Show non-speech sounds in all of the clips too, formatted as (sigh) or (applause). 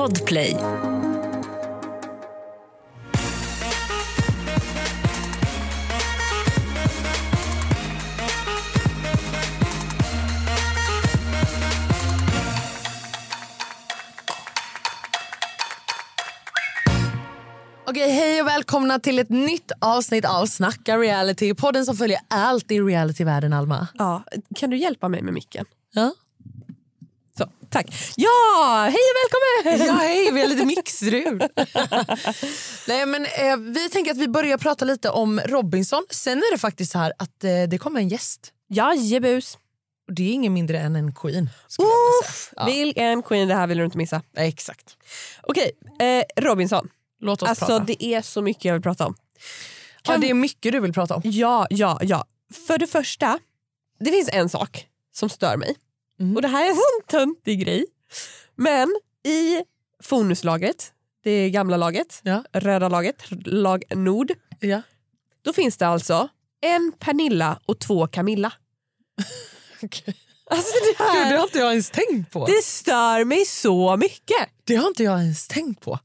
Podplay. Okej, hej och välkomna till ett nytt avsnitt av Snacka reality. Podden som följer allt i realityvärlden, Alma. Ja, kan du hjälpa mig med micken? Ja, tack. Ja, hej och välkommen! ja hej, vi har lite mixrur. (laughs) Nej, men, eh, vi tänker att vi börjar prata lite om Robinson. Sen är det faktiskt så här att eh, det kommer en gäst. Jajebus. Och det är ingen mindre än en queen. Uff. Ja. vilken queen, det här vill du inte missa. Ja, exakt. Okej, eh, Robinson. Låt oss Alltså prata. det är så mycket jag vill prata om. ja, det är mycket du vill prata om. Ja, ja, ja. För det första, det finns en sak som stör mig. Mm. Och det här är en sån töntig grej. Men i Fonuslagret, det gamla laget, Ja. röda laget, lag Nord, Ja. då finns det alltså en Pernilla och två Camilla. (laughs) Okej. Alltså det, Gud, det här, har inte jag ens tänkt på. det stör mig så mycket. Det har inte jag ens tänkt på.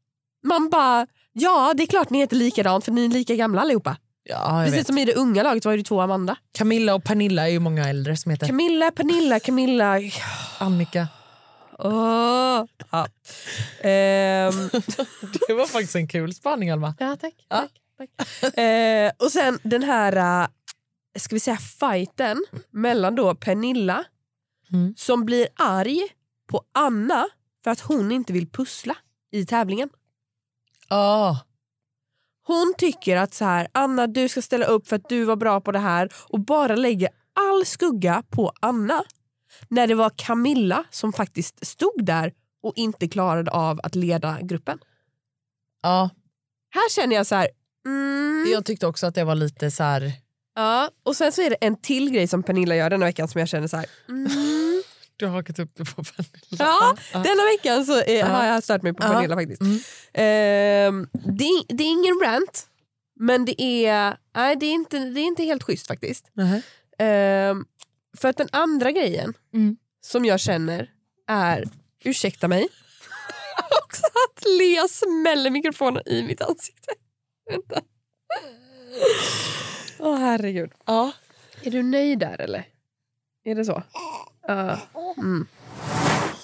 Man bara, ja det är klart ni heter likadant för ni är lika gamla allihopa. Ja, Precis vet. som i det unga laget var det två Amanda. Camilla och Pernilla är ju många äldre som heter Camilla, Pernilla, Camilla. Annika. Åh. Ja. Ehm, (laughs) Det var faktiskt en kul spaning, Alma. ja, tack. Ja. tack, tack. Eh, och sen den här äh, ska vi säga fighten mellan då Pernilla Mm. som blir arg på Anna för att hon inte vill pussla i tävlingen. Ah. Hon tycker att så här, Anna du ska ställa upp för att du var bra på det här och bara lägger all skugga på Anna. När det var Camilla som faktiskt stod där och inte klarade av att leda gruppen. Ja, Här känner jag så här, mm, jag tyckte också att det var lite så här... ja. Och sen så är det en till grej som Pernilla gör denna veckan som jag känner så här, mm, Du har hakat upp det på Pernilla. ja, denna veckan så är, Ja. har jag stört mig på Ja. Pernilla faktiskt. Mm. Ehm, det, är- det är ingen rant, men det är, nej, det är, inte, det är inte helt schysst faktiskt. Nähä. Ehm, för att den andra grejen Mm. som jag känner är, ursäkta mig, (laughs) också att Lea smäller mikrofonen i mitt ansikte. Vänta. Åh herregud. Ja. Är du nöjd där eller? Är det så? Ja. Mm.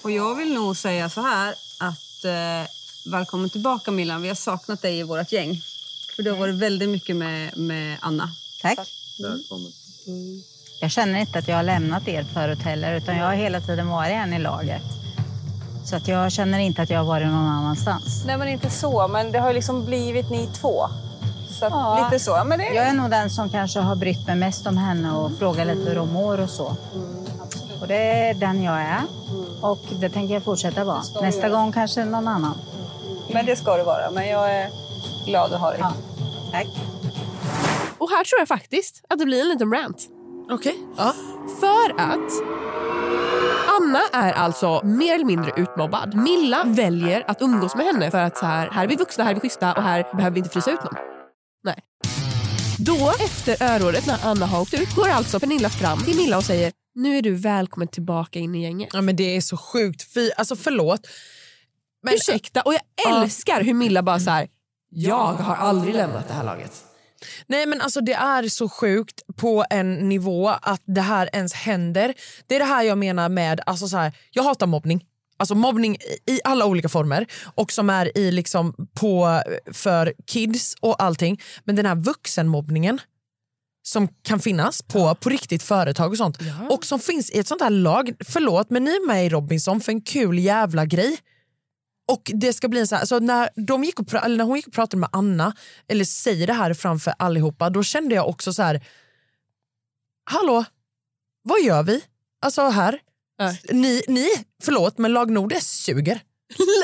Och jag vill nog säga så här att eh, välkommen tillbaka Milan. Vi har saknat dig i vårt gäng. För du har varit väldigt mycket med, med Anna. Tack. Jag känner inte att jag har lämnat er förut heller, utan jag har hela tiden varit en i laget. Så att jag känner inte att jag har varit någon annanstans. Nej men inte så, men det har liksom blivit ni två. Så att Ja. lite så. Men det Jag är nog den som kanske har brytt mig mest om henne och frågat lite hur hon mår och så. Och det är den jag är. Och det tänker jag fortsätta vara. Nästa gång kanske någon annan. Men det ska det vara. Men jag är glad att ha dig. Ja. Tack. Och här tror jag faktiskt att det blir en liten rant. Okej. Ja. För att Anna är alltså mer eller mindre utmobbad. Milla väljer att umgås med henne för att så här, här är vi vuxna, här är vi schyssta och här behöver vi inte frysa ut någon. Nej. Då, efter öråret när Anna har åkt ut, går alltså Pernilla fram till Milla och säger nu är du välkommen tillbaka in i gänget. ja, men det är så sjukt. Fy, alltså förlåt. Men, Ursäkta, och jag Ja. älskar hur Milla bara så här. jag har aldrig lämnat det här laget. Nej men alltså det är så sjukt på en nivå att det här ens händer. Det är det här jag menar med, alltså så här, jag hatar mobbning. Alltså mobbning i- i alla olika former och som är i liksom på för kids och allting. Men den här vuxenmobbningen som kan finnas på, på riktigt företag och sånt. Och som finns i ett sånt här lag. Förlåt men ni är med i Robinson för en kul jävla grej. Och det ska bli en så här, alltså när, de gick och, pra- när hon gick och pratade med Anna, eller säger det här framför allihopa, då kände jag också så här. Hallå, vad gör vi? Alltså här, Ja. ni, ni, förlåt men lag Nord suger.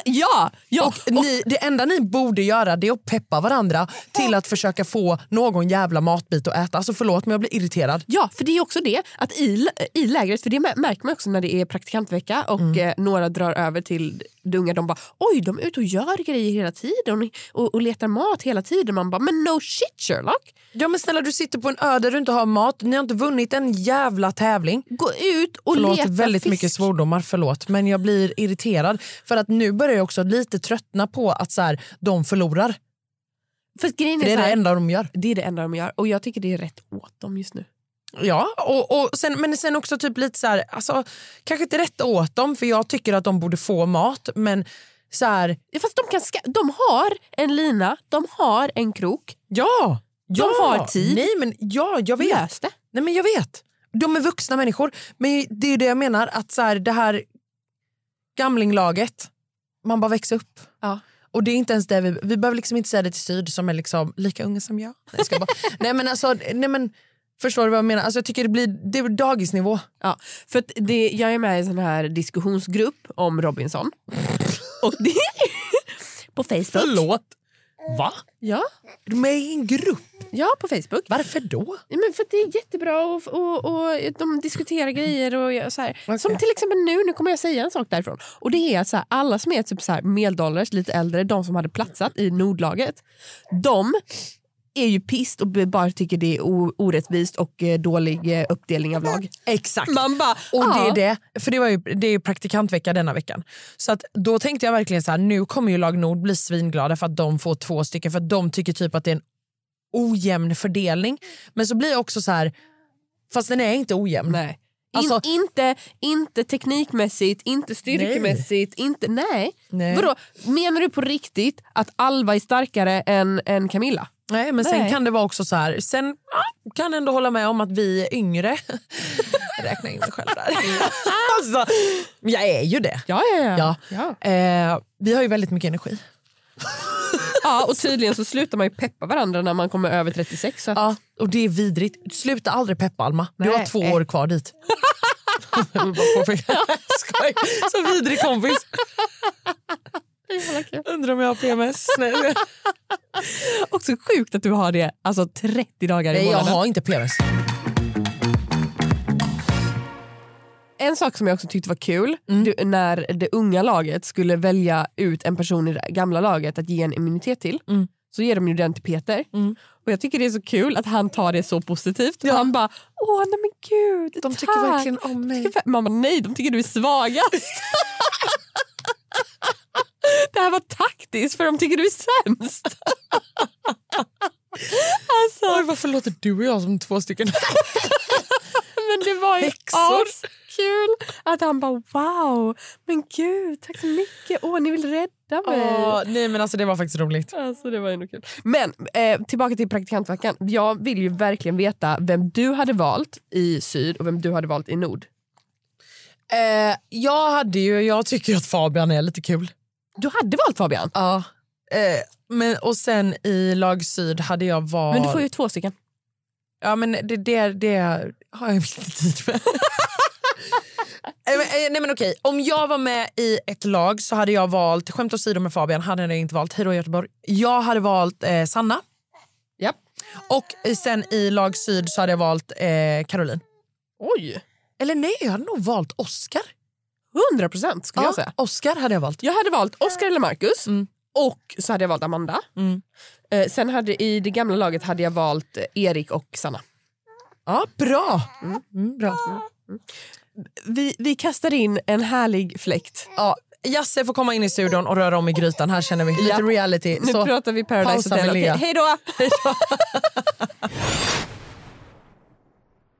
Ja! ja. Och ni, det enda ni borde göra det är att peppa varandra till att försöka få någon jävla matbit att äta. Alltså förlåt men jag blir irriterad. Ja, för det är också det att i, i lägret, för det mär- märker man också när det är praktikantvecka och Mm. eh, några drar över till de unga, de bara oj de är ute och gör grejer hela tiden och, och letar mat hela tiden. Man bara men no shit Sherlock. Ja men snälla du sitter på en ö där du inte har mat, ni har inte vunnit en jävla tävling. Gå ut och Förlåt, leta väldigt fisk. mycket svordomar, förlåt. Men jag blir irriterad för att nu börjar jag också lite tröttna på att så här, de förlorar. För För det är så det här, enda de gör. det är det enda de gör och jag tycker det är rätt åt dem just nu. Ja, och, och sen, men sen också typ lite så här, alltså, kanske inte rätt åt dem för jag tycker att de borde få mat men så här, Ja, fast de, kan ska, de har en lina, de har en krok. ja, De ja, har tid. Nej men ja, jag vet. Lös det. Nej men jag vet. De är vuxna människor. Men det är det jag menar att så här, det här gamlinglaget, man bara växer upp. Ja. Och det är inte ens det vi, vi behöver liksom inte säga det till Syd som är liksom lika unga som jag. Nej, jag ska bara, (laughs) nej men alltså, nej men förstår du vad jag menar? Alltså jag tycker det blir, det är dagisnivå. Ja, för det, jag är med i en sån här diskussionsgrupp om Robinson. (laughs) Och det på Facebook. Förlåt. Va? Ja, Är du med i en grupp? ja, på Facebook. Varför då? Ja, men för det är jättebra och, och, och de diskuterar grejer. Och så. Okej. Som till exempel nu, nu kommer jag säga en sak därifrån. Och det är att så här, alla som är typ så här medelålders, lite äldre, de som hade platsat i Nordlaget. De är ju pist och bara tycker det är orättvist och eh, dålig eh, uppdelning av lag. Exakt. Man bara, Och det är det, för det, var ju, det är ju praktikantvecka denna veckan. Så att då tänkte jag verkligen så här, nu kommer ju lag Nord bli svinglada för att de får två stycken för att de tycker typ att det är en ojämn fördelning. Men så blir jag också så här, fast den är inte ojämn. Nej. Alltså- In, inte, inte teknikmässigt, inte styrkemässigt. Inte, nej. Nej. Vadå, menar du på riktigt att Alva är starkare än, än Camilla? Nej, men sen Nej. kan det vara också så här, sen ja, kan ändå hålla med om att vi är yngre. (laughs) Jag räknar in mig själv där. (laughs) alltså, jag är ju det. Ja, ja, Ja. ja. Eh, vi har ju väldigt mycket energi. Ja och tydligen så slutar man ju peppa varandra när man kommer över 36. Så. Ja, och det är vidrigt. Sluta aldrig peppa Alma. Du Nej. har två år kvar dit. (laughs) (laughs) Skoj. Så vidrig kompis. Undrar om jag har PMS. Nej, (laughs) Också sjukt att du har det alltså 30 dagar i Nej jag månaden. har inte PMS. En sak som jag också tyckte var kul, Mm. du, när det unga laget skulle välja ut en person i det gamla laget att ge en immunitet till, Mm. så ger de ju den till Peter. Och Jag tycker det är så kul att han tar det så positivt. Och Han bara, åh nej men gud, De tycker tack." verkligen om mig. Man bara, nej de tycker du är svagast. (laughs) det här var taktiskt för de tycker du är sämst. (laughs) alltså, Oj, varför låter du och jag som två stycken? (laughs) men det var ju kul att han bara wow, men gud tack så mycket, åh ni vill rädda mig. Åh, nej men alltså det var faktiskt roligt. Alltså det var ändå kul. Men eh, tillbaka till praktikantveckan. Jag vill ju verkligen veta vem du hade valt i syd och vem du hade valt i nord. Eh, jag hade ju, jag tycker att Fabian är lite kul. Du hade valt Fabian, Ja. Eh, men, och sen i lag syd hade jag valt... men du får ju två stycken. Ja men det, det, det har jag inte tid med. (laughs) Eh, eh, Nej men okej, om jag var med i ett lag så hade jag valt, skämt åsido med Fabian, hade jag inte valt Hejdå Göteborg. Jag hade valt eh, Sanna Ja. och sen i lag syd så hade jag valt eh, Caroline. Oj! Eller nej, jag hade nog valt Oscar. 100 procent skulle jag säga. Oscar hade jag valt. Jag hade valt Oscar eller Marcus Mm. Och så hade jag valt Amanda. Mm. Eh, sen hade i det gamla laget hade jag valt Erik och Sanna. Ja, bra. Mm, bra. Vi, vi kastar in en härlig fläkt. Ja, Jasse får komma in i studion och röra om i grytan. Här känner vi lite Ja. reality. Nu Så pratar vi Paradise Hotel. hej då! (laughs)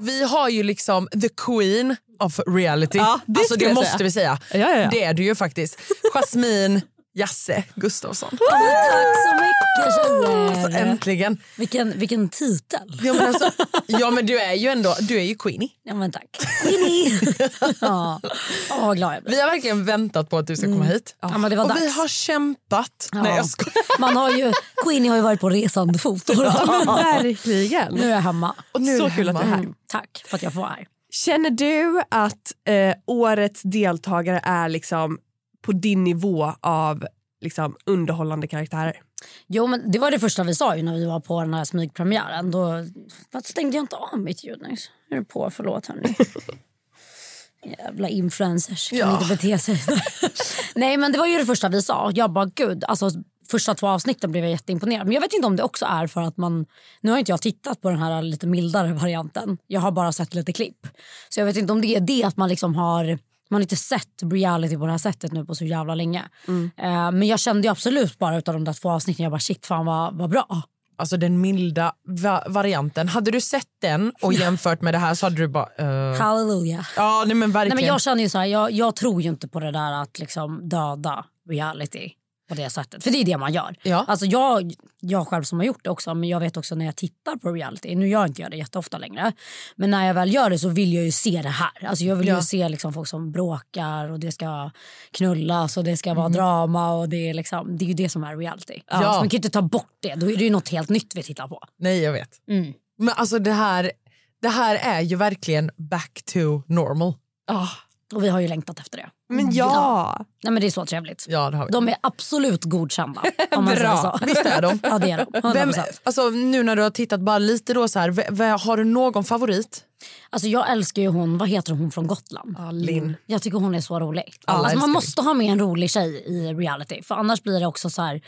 Vi har ju liksom the queen of reality. Ja, det alltså, det måste säga. vi säga. Ja, ja. Det är du ju faktiskt. Jasmine Jasse Gustafsson. Tack så mycket tjejer. Alltså, äntligen. Vilken, vilken titel. Ja men, alltså, ja men du är ju ändå du är ju queenie. Ja men tack. Queenie. (laughs) ja. Åh, vad glad jag blir. Vi har verkligen väntat på att du ska komma hit. Ja, men det var och dags. vi har kämpat. Ja. Nej jag. Man har ju, Queenie har ju varit på resande fot. (laughs) Verkligen. Nu är jag hemma. Och nu Så kul att hemma. du är här. Mm, tack för att jag får vara här. Känner du att eh, årets deltagare är liksom på din nivå av liksom, underhållande karaktärer? Jo, men det var det första vi sa ju när vi var på den här smygpremiären. Då varför stängde jag inte av mitt ljud nyss. Är det på, förlåt hörni. (laughs) Jävla influencers, kan Ja. inte bete sig. (laughs) Nej men det var ju det första vi sa. Jag bara gud, alltså första två avsnitten blev jag jätteimponerad. Men jag vet inte om det också är för att man, nu har inte jag tittat på den här lite mildare varianten. Jag har bara sett lite klipp. Så jag vet inte om det är det att man liksom har man har inte sett reality på det här sättet nu på så jävla länge. Eh, men jag kände absolut bara utav de där två avsnitten, jag bara shit fan vad, vad bra. Alltså den milda va- varianten. Hade du sett den och (laughs) jämfört med det här så hade du bara... eh, Halleluja. ja, nej men verkligen. Nej, men jag känner ju så här, jag, jag tror ju inte på det där att liksom döda reality på det sättet. För det är det man gör. Ja. Alltså jag, jag själv som har gjort det också, men jag vet också när jag tittar på reality, nu gör inte jag det jätteofta längre, men när jag väl gör det så vill jag ju se det här. Alltså jag vill Ja. ju se liksom folk som bråkar och det ska knullas och det ska Mm. vara drama och det är, liksom, det är ju det som är reality. Ja. Så man kan ju inte ta bort det, då är det ju något helt nytt vi tittar på. Nej, jag vet. Mm. Men alltså det här, det här är ju verkligen back to normal. Och vi har ju längtat efter det. Men ja. Nej, men det är så trevligt. Ja, det har vi. De är absolut godkända. (laughs) Om man säger så. Visst är de? (laughs) Ja, det är de. 100%. Vem, alltså, nu när du har tittat bara lite då så här, har du någon favorit? Alltså, jag älskar ju hon, vad heter hon från Gotland? Linn. Jag tycker hon är så rolig. Alla alltså, man måste ha med en rolig tjej i reality. För annars blir det också så här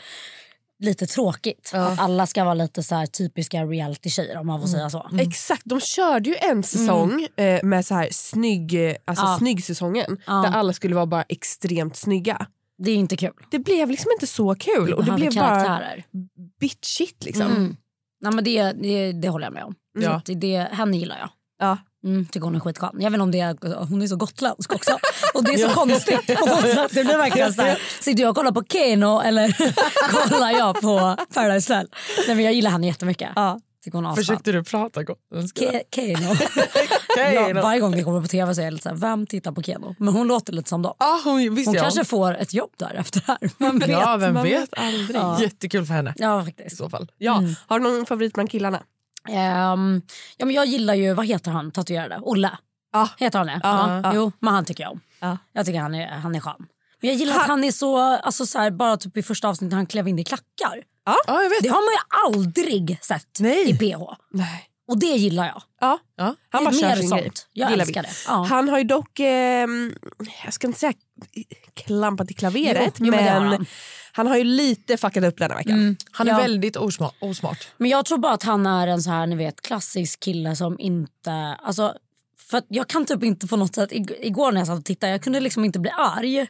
lite tråkigt. Att alla ska vara lite så typiska reality-tjejer om man får säga så. Exakt, de körde ju en säsong eh, med så här snygg, alltså Ja. snyggsäsongen Ja. där alla skulle vara bara extremt snygga. Det är inte kul. Det blev liksom inte så kul och det blev bara karaktärer. bitchigt liksom. Mm. Nej, men det, det, det håller jag med om. Ja. Så det, det, henne gillar jag. Ja. Mm, tycker hon är skitskön. Jag vet inte om det är, hon är så gotländsk också. (laughs) Och det är så konstigt. Det blir verkligen så här, sitter jag och kollar på Keno eller (laughs) kollar jag på Paradise Hotel? Nej men jag gillar henne jättemycket. Ja. Tycker hon. Försökte du prata gotländska? Ke- Keno. (laughs) Keno. Ja, varje gång det kommer på tv så är jag lite så här, vem tittar på Keno? Men hon låter lite som dem. Ah, hon, visst Hon ja. kanske får ett jobb där efter det här. Man vet. ja, vem vet? aldrig. Ja. Jättekul för henne Ja i faktiskt. så fall. Ja. Har du någon favorit bland killarna? Ehm, ja, men jag gillar ju, vad heter han tatuerade? Olle? Ja. Heter han det? Ja, ja. Jo, men han tycker jag om. Ja. Jag tycker han är, han är skön. Men jag gillar att han är så, alltså så här, bara typ i första avsnittet han klev in i klackar. Ja, jag vet. Det har man ju aldrig sett Nej. i PH. Nej. Och det gillar jag. Ja. Ja. Han bara mer sin sånt. grej. Jag Gillar älskar vi. det. Ja. Han har ju dock, ehm, jag ska inte säga klampat i klaveret, Jo, men men han. han har ju lite fuckat upp denna veckan. Han är Ja. väldigt osmart. osmart. Men jag tror bara att han är en så här, ni vet, klassisk kille som inte... Alltså, för jag kan typ inte på något sätt... ig- Igår när jag satt och tittade, jag kunde liksom inte bli arg.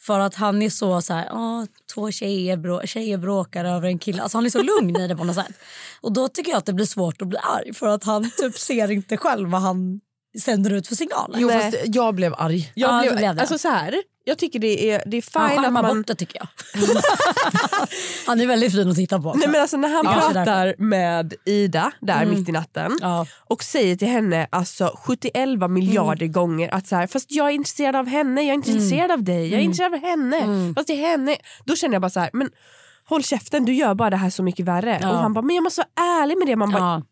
För att han är så så här, oh, två tjejer, brå, tjejer bråkar över en kille. Alltså han är så lugn i det på något sätt. Och då tycker jag att det blir svårt att bli arg. För att han typ ser inte själv vad han sänder ut för signaler. Jo, fast jag blev arg. Jag Ja, blev. Alltså så här, jag tycker det är, det är han fine att skärmar man... bort det tycker jag. (laughs) han är väldigt fin att titta på. också. Nej, men alltså, när han Ja. pratar med Ida där mitt i natten Ja. och säger till henne alltså 71 miljarder gånger att så här, fast jag är intresserad av henne, jag är inte intresserad av dig, jag är intresserad av henne. Fast det är henne. Då känner jag bara så här, men håll käften, du gör bara det här så mycket värre. Ja. Och han bara, men jag måste vara ärlig med det. Man bara, Ja.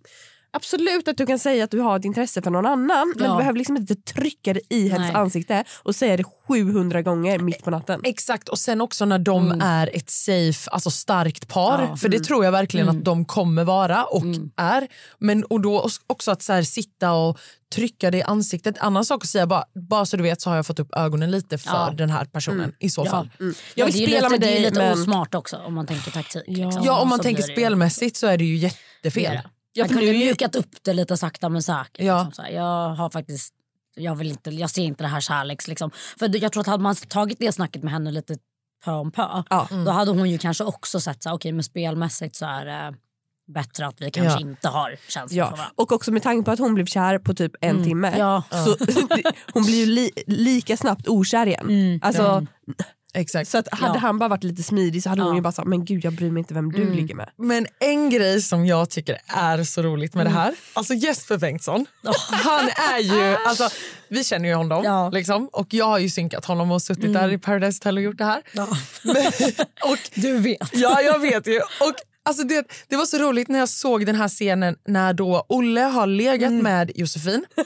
Absolut att du kan säga att du har ett intresse för någon annan men Ja. du behöver liksom inte trycka det i hennes ansikte och säga det 700 gånger mitt på natten. Exakt, och sen också när de är ett safe, alltså starkt par. Mm. Ja. För det tror jag verkligen att de kommer vara och Mm. är. Men och då också att så här, sitta och trycka det i ansiktet. Annan sak att säga bara, bara så du vet så har jag fått upp ögonen lite för Ja. den här personen i så fall. Jag Ja, vill det är ju spela lite, med Det är dig lite men... osmart också om man tänker taktik. liksom. Ja, om man tänker det ju- spelmässigt så är det ju jättefel. Jag för kunde nu mjukat upp det lite sakta men säkert. Ja. Liksom, så här. Jag har faktiskt jag, vill inte, jag ser inte det här kärleks... Liksom. För jag tror att hade man tagit det snacket med henne lite pö om pö Ja. då hade hon ju kanske också sett så här, okej men spelmässigt så är det bättre att vi kanske Ja. inte har känslor för Ja. varandra. Och också med tanke på att hon blev kär på typ en timme Ja. så (laughs) hon blir ju li, lika snabbt okär igen. Alltså, Exakt. Så att hade Ja. han bara varit lite smidig så hade hon Ja. ju bara sagt men gud jag bryr mig inte vem du ligger med. Men en grej som jag tycker är så roligt med det här, alltså Jesper Bengtsson, (laughs) han är ju, alltså vi känner ju honom Ja. liksom, och jag har ju synkat honom och suttit där i Paradise Hotel och gjort det här. Ja. (laughs) Men, (laughs) och Du vet. Ja, jag vet ju. Och Alltså det, det var så roligt när jag såg den här scenen när då Olle har legat med Josefin. (laughs)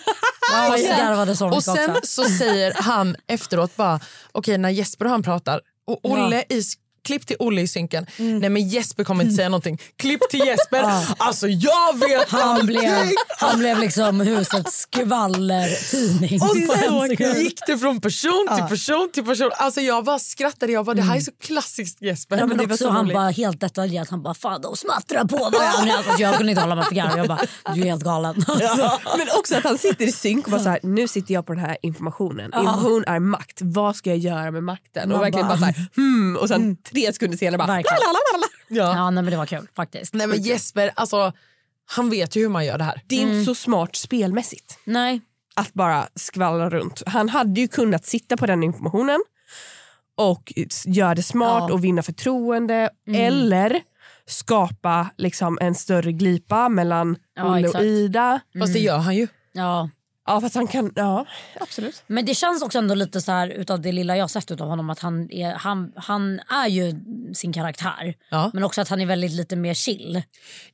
Ja, garvade så och sen så säger han efteråt bara, okej när Jesper och han pratar och Olle i Klipp till Olle i synken. Nej men Jesper kommer inte säga någonting. Klipp till Jesper. (laughs) Alltså jag vet Han allting. blev, han blev liksom husets skvallertidning. Och sen gick det från person till person till person. Alltså jag bara skrattade. Jag bara, det här är så klassiskt Jesper. Ja, men det var också så han bara helt detaljerat. Han bara fan de smattrar på varandra. Alltså, jag kunde inte hålla mig för garv. Jag bara du är helt galen. Men också att han sitter i synk och bara så här, nu sitter jag på den här informationen. Information är makt. Vad ska jag göra med makten? Man och verkligen bara- bara, så här, hmm, och sen tre sekunder senare bara... Verkligen. lalalala. Ja. Ja, nej, men det var kul faktiskt. Nej men Jesper, alltså han vet ju hur man gör det här. Det är inte så smart spelmässigt Nej. att bara skvallra runt. Han hade ju kunnat sitta på den informationen och göra det smart Ja. och vinna förtroende eller skapa liksom en större glipa mellan Ja, Olle och Ida. Fast det gör han ju. Ja. Ja fast han kan, ja absolut. Men det känns också ändå lite så här utav det lilla jag sett utav honom att han är, han, han är ju sin karaktär. Ja. Men också att han är väldigt lite mer chill.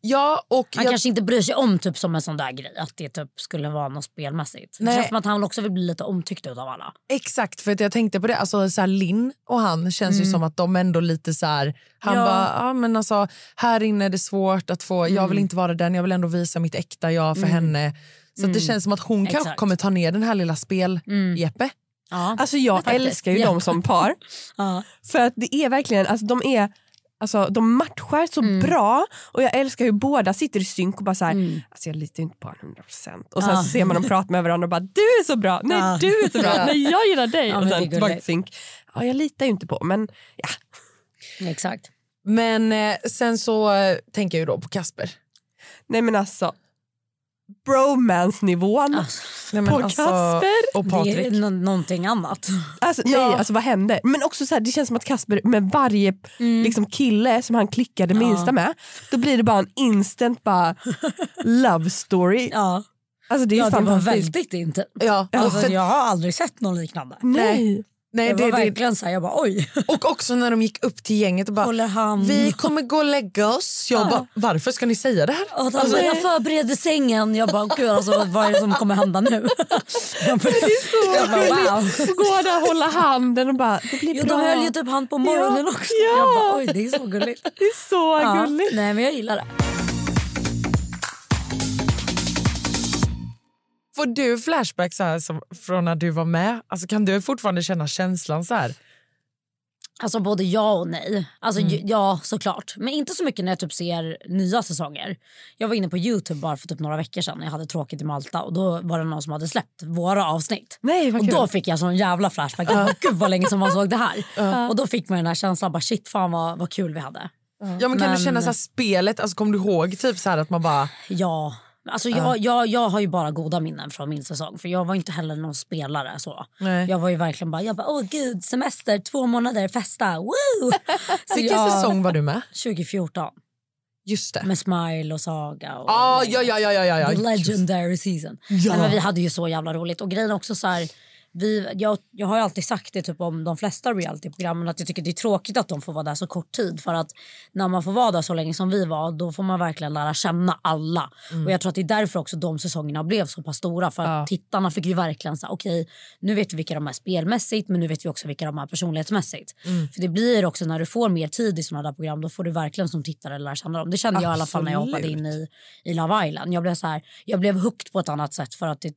Ja, och Han jag, kanske inte bryr sig om typ som en sån där grej. Att det typ skulle vara något spelmässigt. Det Nej. känns som att han också vill bli lite omtyckt utav alla. Exakt, för att jag tänkte på det. Alltså, så här, Linn och han känns ju som att de ändå lite så här... Han Ja. bara, ja, men alltså, här inne är det svårt att få... Jag vill inte vara den, jag vill ändå visa mitt äkta jag för henne. Så att det känns som att hon kanske Exakt. kommer ta ner den här lilla spel-Jeppe. Ja. Alltså jag älskar ju Ja. dem som par. (laughs) Ja. För att det är verkligen, alltså de är Alltså, de matchar så Mm. bra och jag älskar hur båda sitter i synk och bara så här, alltså jag litar inte på honom 100% och sen Ja. så ser man dem prata med varandra och bara du är så bra, nej Ja. du är så bra, (laughs) nej jag gillar dig Ja, och sen tillbaka till synk. Ja, jag litar ju inte på men ja. Exakt. Men eh, sen så eh, tänker jag ju då på Kasper. Nej men alltså bromance-nivån Alltså, Nej, på alltså, Kasper. och det är Patrik. nå- någonting annat. Alltså, nej, alltså vad hände? Men också så här, det känns som att Kasper med varje liksom, kille som han klickade minsta med, då blir det bara en instant bara (laughs) love story. Ja, Alltså det är ja det var väldigt inte. Ja, Alltså, jag har aldrig sett någon liknande. Nej. Nej, Det det, var det, verkligen så här, jag bara oj. (laughs) och också när de gick upp till gänget och bara vi kommer gå och lägga oss. Jag bara, varför ska ni säga det här? Och han bara, jag förbereder sängen. Jag bara, gud alltså, vad är det som kommer hända nu? (laughs) jag bara, jag bara, wow. Gå där och hålla handen och bara det blir Jo, bra. de höll ju typ hand på morgonen Ja. också. Ja. Jag bara, oj det är så gulligt. Det är så Ja. gulligt. Nej men jag gillar det. Får du flashbacks så här som, från när du var med? Alltså, kan du fortfarande känna känslan så här? Alltså både ja och nej. Alltså Mm. ja såklart. Men inte så mycket när jag typ ser nya säsonger. Jag var inne på Youtube bara för typ några veckor sedan när jag hade tråkigt i Malta och då var det någon som hade släppt våra avsnitt. Nej vad Och kul. då fick jag sån jävla flashback. Bara, (laughs) Gud vad länge som man såg det här. Och då fick man den här känslan bara shit fan vad, vad kul vi hade. Ja, men kan Men- du känna så här spelet? Alltså, kommer du ihåg typ så här att man bara... Ja. Alltså jag, jag, jag har ju bara goda minnen från min säsong för jag var inte heller någon spelare. så. Nej. Jag var ju verkligen bara, jag bara åh gud semester, två månader, festa, woo! (laughs) Så Vilken jag- säsong var du med? 2014 Just det. med Smile och Saga. Och Ah, ja, ja, ja, ja, ja, The ja. legendary season. Nej, men vi hade ju så jävla roligt. Och grejen också så här, vi, jag, jag har ju alltid sagt det typ om de flesta realityprogrammen att jag tycker det är tråkigt att de får vara där så kort tid. För att när man får vara där så länge som vi var då får man verkligen lära känna alla. Mm. Och jag tror att det är därför också de säsongerna blev så pass stora. För att tittarna fick ju verkligen säga okej nu vet vi vilka de är spelmässigt men nu vet vi också vilka de är personlighetsmässigt. Mm. För det blir också när du får mer tid i sådana där program då får du verkligen som tittare lära känna dem. Det kände jag i alla fall när jag hoppade Absolut. in i, i Love Island. Jag blev, så här, jag blev hooked på ett annat sätt för att det,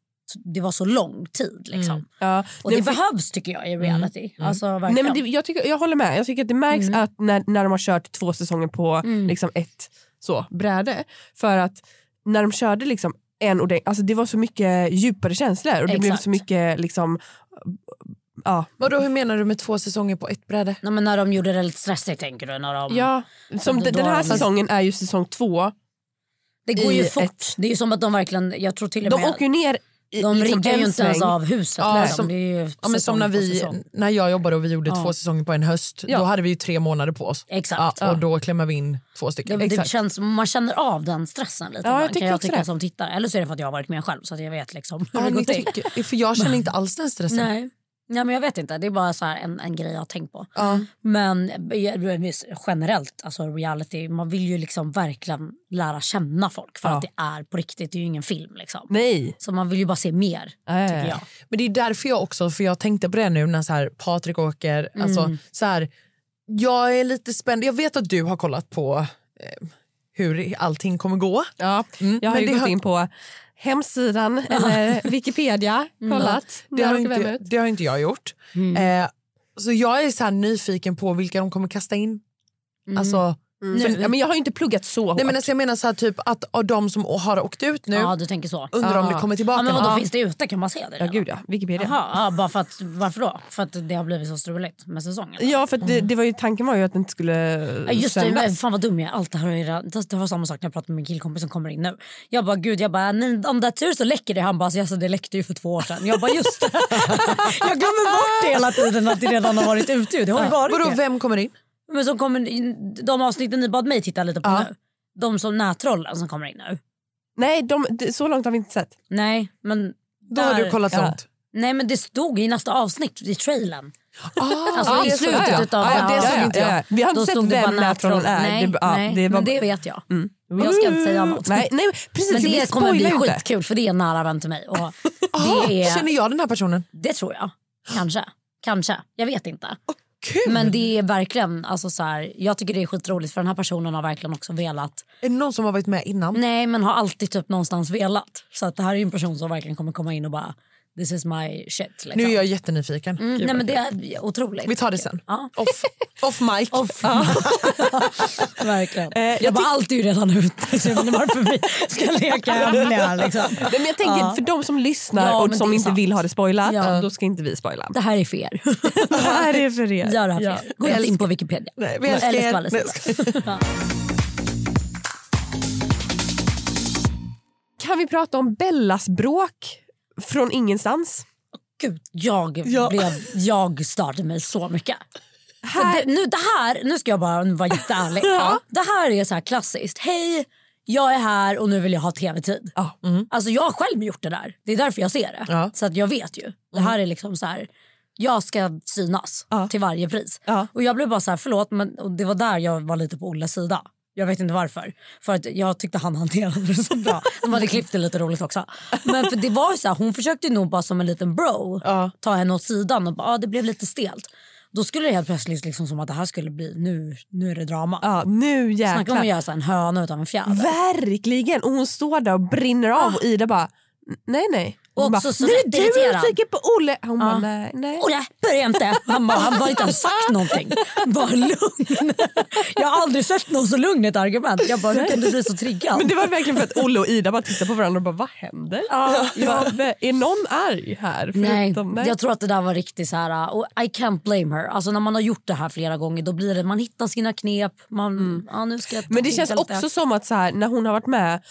det var så lång tid. Liksom. Ja. Och det för- behövs tycker jag i reality. Alltså, Nej, men det, jag, tycker, jag håller med. Jag tycker att det märks Mm. att när, när de har kört två säsonger på liksom ett så, bräde. För att när de körde liksom en ordentlig, alltså det var så mycket djupare känslor och det blev Exakt. så mycket liksom, ja, Vadå, hur menar du med två säsonger på ett bräde? Nej, men när de gjorde det lite stressigt tänker du? När de, ja. Som då- den här de- säsongen är ju säsong två. det går ju fort. ett- Det är ju som att de verkligen, jag tror till och De med, åker ju ner de liksom riggar ju inte ens av huset. Ja, liksom. som- ju Ja, men som när, vi, när jag jobbade och vi gjorde Ja. två säsonger på en höst, Ja. då hade vi ju tre månader på oss. Exakt. Ja, och då klämmer vi in två stycken. Det, det känns, man känner av den stressen lite Ja, jag tycker kan jag tycka det. som tittare. Eller så är det för att jag har varit med själv så att jag vet liksom hur Ja, det går till. tycker, för jag känner (laughs) inte alls den stressen. Nej. Ja, men jag vet inte, det är bara så här en, en grej jag har tänkt på. Men eh, generellt, alltså reality, man vill ju liksom verkligen lära känna folk för Ja. att det är på riktigt, det är ju ingen film. Liksom. Nej. Så man vill ju bara se mer, ja, tycker ja. jag. Men det är därför jag också, för jag tänkte på det nu när så här, Patrik åker. Alltså, Mm. så här, jag är lite spänd. Jag vet att du har kollat på eh, hur allting kommer gå. Ja, Mm, jag har men ju gått har- in på hemsidan eller Wikipedia, kollat. Det har, inte, det har inte jag gjort. Eh, så jag är så nyfiken på vilka de kommer kasta in. Alltså, Mm. Ja, men jag har ju inte pluggat så hårt. nej, men alltså, jag menar så här, typ att av de som har åkt ut nu, Ja, du tänker så. undrar om det kommer tillbaka. Ja, men vadå, Ja. finns det ute? Kan man se det? Ja gud ja, Wikipedia. Jaha, ja, bara för att, varför då? För att det har blivit så struligt med säsongen? Ja för det, det var ju, tanken var ju att det inte skulle Ja, just det, sändas. men fan vad dum jag är. Allt det, här redan- det, det var samma sak när jag pratade med min killkompis som kommer in nu. Jag bara gud, jag bara, "Nej, om det är tur så läcker det. Han bara, alltså, alltså, det läckte ju för två år sedan. Jag bara just det. (laughs) jag glömmer bort det hela tiden att det redan har varit ute. Det har ju varit Vadå, det. vem kommer in? Men som kommer, de avsnitten ni bad mig titta lite på Ja. nu. De som nättrollen som kommer in nu. Nej de, så långt har vi inte sett. Nej, men Då har där- du kollat Ja. långt. Nej men det stod i nästa avsnitt i trailern. Ah, Alltså ja, i slutet ja, ja. utav Ja, det såg inte jag. Vi har inte Då sett vem bara nättrollen är. Nej, Det- nej det var- men det vet jag. Mm. Men jag ska inte säga något. Nej, nej precis. Men det kommer bli inte. skitkul för det är en nära vän till mig. Och Ah, det, är, Känner jag den här personen? det tror jag. Kanske. Kanske. Jag vet inte. Kul! Men det är verkligen, alltså så här, jag tycker det är skitroligt för den här personen har verkligen också velat. Är det någon som har varit med innan? Nej men har alltid typ någonstans velat. Så att det här är ju en person som verkligen kommer komma in och bara this is my shit. Liksom. Nu är jag jättenyfiken. mm, nej men det är otroligt. Vi tar det sen. Ja. Off, off mic. Off. (laughs) Verkligen. Eh, jag jag bara, allt är ju redan ute. Så (laughs) jag vet inte varför vi ska leka hemliga. Liksom. Men jag tänker Ja. för de som lyssnar Ja, och som inte sant. vill ha det spoilat, Ja. då ska inte vi spoila. Det här är för er. (laughs) Det här är för er. Gör det här för Ja. er. Gå inte in på Wikipedia. Nej, vi älskar er. Kan vi prata om Bellas bråk från ingenstans? Gud, jag, Ja. blev, jag störde mig så mycket. Här- det, nu, det här, nu ska jag bara vara jätteärlig. (laughs) Det här är så här klassiskt. Hej, jag är här och nu vill jag ha tv-tid. Ja. Alltså jag har själv gjort det där. Det är därför jag ser det. Ja. Så att jag vet ju. Det här är liksom så här. Jag ska synas Ja. till varje pris. Ja. Och jag blev bara så här, förlåt men och det var där jag var lite på Olles sida. Jag vet inte varför. För att jag tyckte han (laughs) hanterade det så bra. De hade klippt det lite roligt också. Men för det var så här, hon försökte nog bara som en liten bro Ja. ta henne åt sidan och bara, ah, det blev lite stelt. Då skulle det helt plötsligt liksom som att det här skulle bli, nu, nu är det drama. Ja, nu Snacka om att jäklar. göra så en höna utav en fjäder. Verkligen! Och hon står där och brinner av och Ida bara nej nej. Och bara, så nu är du nyfiken på Olle. Hon bara Ja. nej. nej. Olle, börja inte! Han, bara, han har inte ens sagt (laughs) någonting. Bara lugn. (laughs) Jag har aldrig sett någon så lugn i ett argument. Jag bara, hur kan du bli så triggad? Men det var verkligen för att Olle och Ida bara tittade på varandra och bara vad händer? Ja, Ja, är någon arg här? Nej, Förutom- nej. jag tror att det där var riktigt så här. Och I can't blame her. Alltså när man har gjort det här flera gånger då blir det man hittar sina knep. Man, ja, nu ska Men det känns också som att så här, när hon har varit med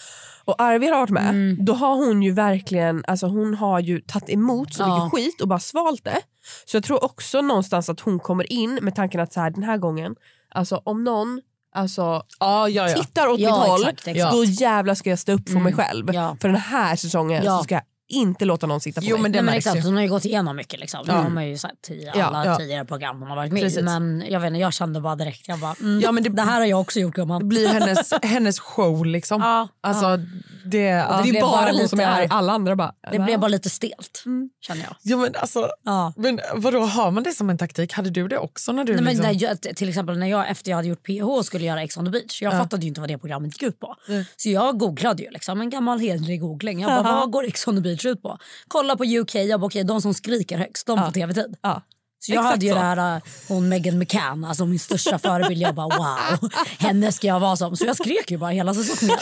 och Arvid har varit med, Mm. då har hon ju verkligen alltså hon har ju tagit emot så Ja. mycket skit och bara svalt det. Så jag tror också någonstans att hon kommer in med tanken att så här, den här gången, alltså om någon alltså, Ja, ja, ja. tittar åt Ja, mitt håll, exakt, exakt. då jävlar ska jag stå upp för mig själv. För den här säsongen så ska jag inte låta någon sitta på Jo, mig. men det Nej, men exakt, ju. hon har ju gått igenom mycket. Liksom. Det har man ju sagt i Ja, alla ja. tidigare program hon har varit med. Precis. Men jag, vet inte, jag kände bara direkt, jag bara, mm, Ja, men det- det, här har jag också gjort gumman. Det blir hennes, (laughs) hennes show liksom. Ja, Alltså, det, ja. det är blev bara bara hon som är arg, alla andra bara... Det blev bara lite stelt, Mm. känner jag. Ja, men alltså, Ja. men vadå, har man det som en taktik? Hade du det också? när du Nej, men liksom... när jag, till exempel när jag efter jag hade gjort PH skulle göra Ex on the beach. Jag fattade ju inte vad det programmet gick ut på. Så jag googlade ju liksom, en gammal hederlig googling. Jag bara, vad går Ex on the beach ut på? Kolla på UK, jag bara, okej de som skriker högst, de får tv-tid. Ja. Så jag Exakt hade ju så. det här, äh, hon Meghan McCann, alltså min största förebild. Jag bara wow, henne ska jag vara som. Så jag skrek ju bara hela säsongen.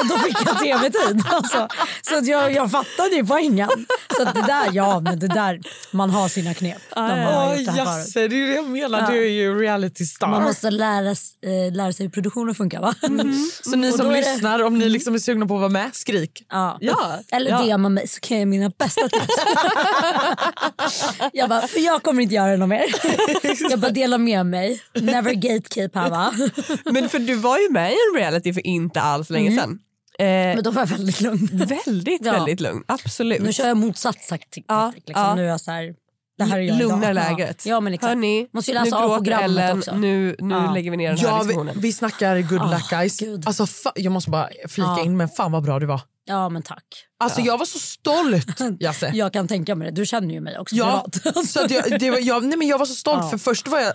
Och då fick jag tv-tid. Alltså, så jag, jag fattade ju poängen. Så att det där, ja men det där, man har sina knep. när man har Åh, gjort det här förut. jasse, det är det jag menar. Du är ju reality star. Man måste lära, eh, lära sig hur produktionen funkar va? Så ni som lyssnar, om ni liksom är sugna på att vara med, skrik. Ja. Ja, Eller ja. DMa mig så kan jag mina bästa tips. (laughs) jag bara, för jag kommer inte göra det något mer. (laughs) jag bara dela med mig. Never gatekeep här va. (laughs) Men för du var ju med i en reality för inte alls länge sedan. Eh, Men då var jag väldigt lugn. väldigt, Ja. väldigt lugn. Absolut. Nu kör jag motsatt taktik. Ja, liksom. ja. Nu är jag så här, det här är jag lugnar Ja. läget. Ja, men exakt. Hörni, Måste ju nu läsa av gråter programmet Ellen, också. nu, nu Ja. lägger vi ner den här Ja, vi, diskussionen. vi snackar good Ah, luck guys. Alltså, jag måste bara flika Ja. in, men fan vad bra du var. Ja, men tack. Alltså jag var så stolt (laughs) Jasse. Jag kan tänka mig det. Du känner ju mig också Ja, så att jag, det var, jag, nej men jag var så stolt Ja. för först var jag,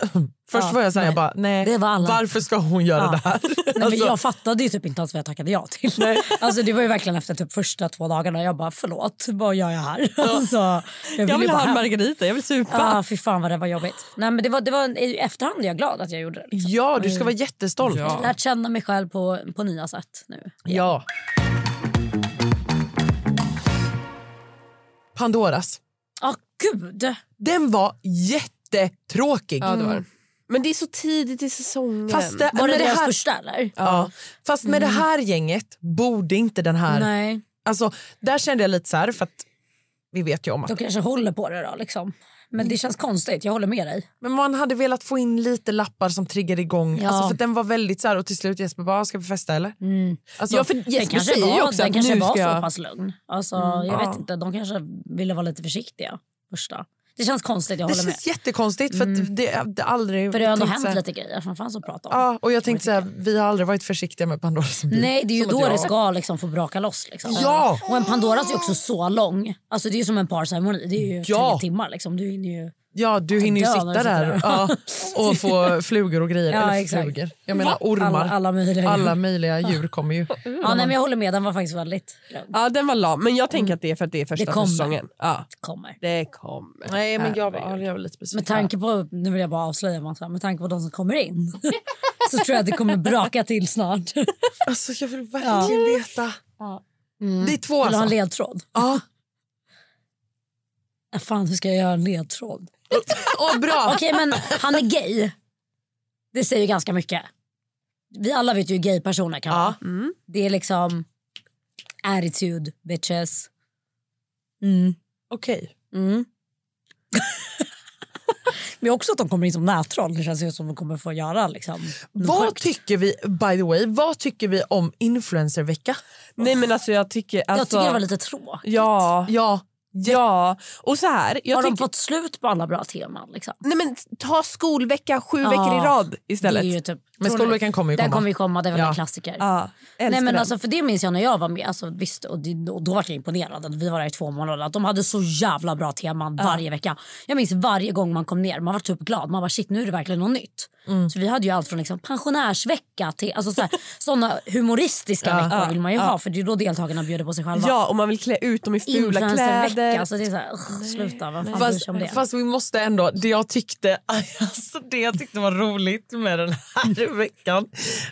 först Ja, var jag såhär, nej. jag bara, nej, Det var alla. varför ska hon göra Ja. det här? Nej, men Alltså, jag fattade ju typ inte ens vad jag tackade ja till. Alltså, det var ju verkligen efter typ första två dagarna. Jag bara förlåt, vad gör jag här? Alltså, jag, Jag ju vill ha en margarita, jag vill supa. Ja, fy fan vad det var jobbigt. Nej, men det var, det var, I efterhand är jag glad att jag gjorde det. Liksom. ja, du ska vara jättestolt. Jag har lärt känna mig själv på, på nya sätt nu. Ja. Pandoras. Ja, gud. Den var jättetråkig. Ja, det var den. Men det är så tidigt i säsongen. Fast det, Var det med deras här, första eller? Ja. Fast med det här gänget borde inte den här... Nej, Alltså, där kände jag lite så här, för att vi vet ju om att... de kanske håller på det då. Liksom. Men det känns konstigt, jag håller med dig. Men man hade velat få in lite lappar som triggade igång. Ja. Alltså, för den var väldigt så här, och till slut Jesper bara, ska vi festa eller? Alltså, Ja, för Den Jesper kanske säger ju var, också den att kanske nu var ska så jag... pass lugn. Alltså, jag ja. vet inte, de kanske ville vara lite försiktiga första. Det känns konstigt, jag det håller med. känns jättekonstigt för att det, det aldrig... För det har ändå hänt här- lite grejer som fanns att prata om. Ja, och jag tänkte så här, vi har aldrig varit försiktiga med Pandora som vi. Nej, det är ju då jag- det ska liksom få braka loss. Liksom. Ja! Och en Pandoras är också så lång. Alltså det är som en parceremoni. Det är ju Ja. tre timmar. Liksom. Du hinner ju... Ja, du hinner ju sitta där där. ja, (laughs) och få flugor och grejer. Ja, Eller flugor. Jag menar ormar. Alla, alla möjliga. Alla möjliga djur kommer ju. (laughs) Ja, nej, men jag håller med, den var faktiskt väldigt. Ja, den var lam. Men jag tänker att det är för att det är första Det kommer. säsongen. Ja, Kommer. det kommer. Nej, men jag var, jag var lite besviken. Med tanke på, nu vill jag bara avslöja massa, med tanke på de som kommer in (laughs) så tror jag att det kommer braka till snart. Alltså, jag vill verkligen veta. Det är två Vill du ha en alltså. ledtråd? Ja. Ja, fan, hur ska jag göra en ledtråd? Åh, bra. (laughs) Okej, men han är gay. Det säger ju ganska mycket. Vi alla vet ju hur gay-personer kan vara. Det är liksom attitude, bitches. Mm. Okej. Mm. (laughs) Men också att de kommer in som nättroll. Det känns ju som de kommer få göra liksom, Vad sjukt. tycker vi, by the way, vad tycker vi om influencervecka? Nej men alltså jag tycker... Alltså, Jag tycker det var lite tråkigt. Ja, Ja, ja. Och så här. Jag Har de tycker, fått slut på alla bra teman? Liksom? nej men ta skolvecka sju Ja, veckor i rad Det istället. är ju typ, men skolveckan kommer ju Den komma. kommer ju komma, det är väl Ja. en klassiker. Ja, Nej, men den. alltså, för det minns jag när jag var med. Alltså, visst, och, det, och då var jag imponerad. Vi var där i två månader. Att de hade så jävla bra teman varje vecka. Jag minns varje gång man kom ner. Man var typ glad. Man var shit nu är det verkligen något nytt. Mm. Så vi hade ju allt från liksom, pensionärsvecka till alltså, så här, (laughs) såna humoristiska veckor vill man ju ha. För det är då deltagarna bjuder på sig själva. Ja, och man vill klä ut dem i fula Influencervecka. Kläder. Alltså, det är så här, ugh, sluta, vem fan Fast, om det? fast vi måste ändå, det jag tyckte (laughs) alltså det jag tyckte var roligt med den här (laughs) veckan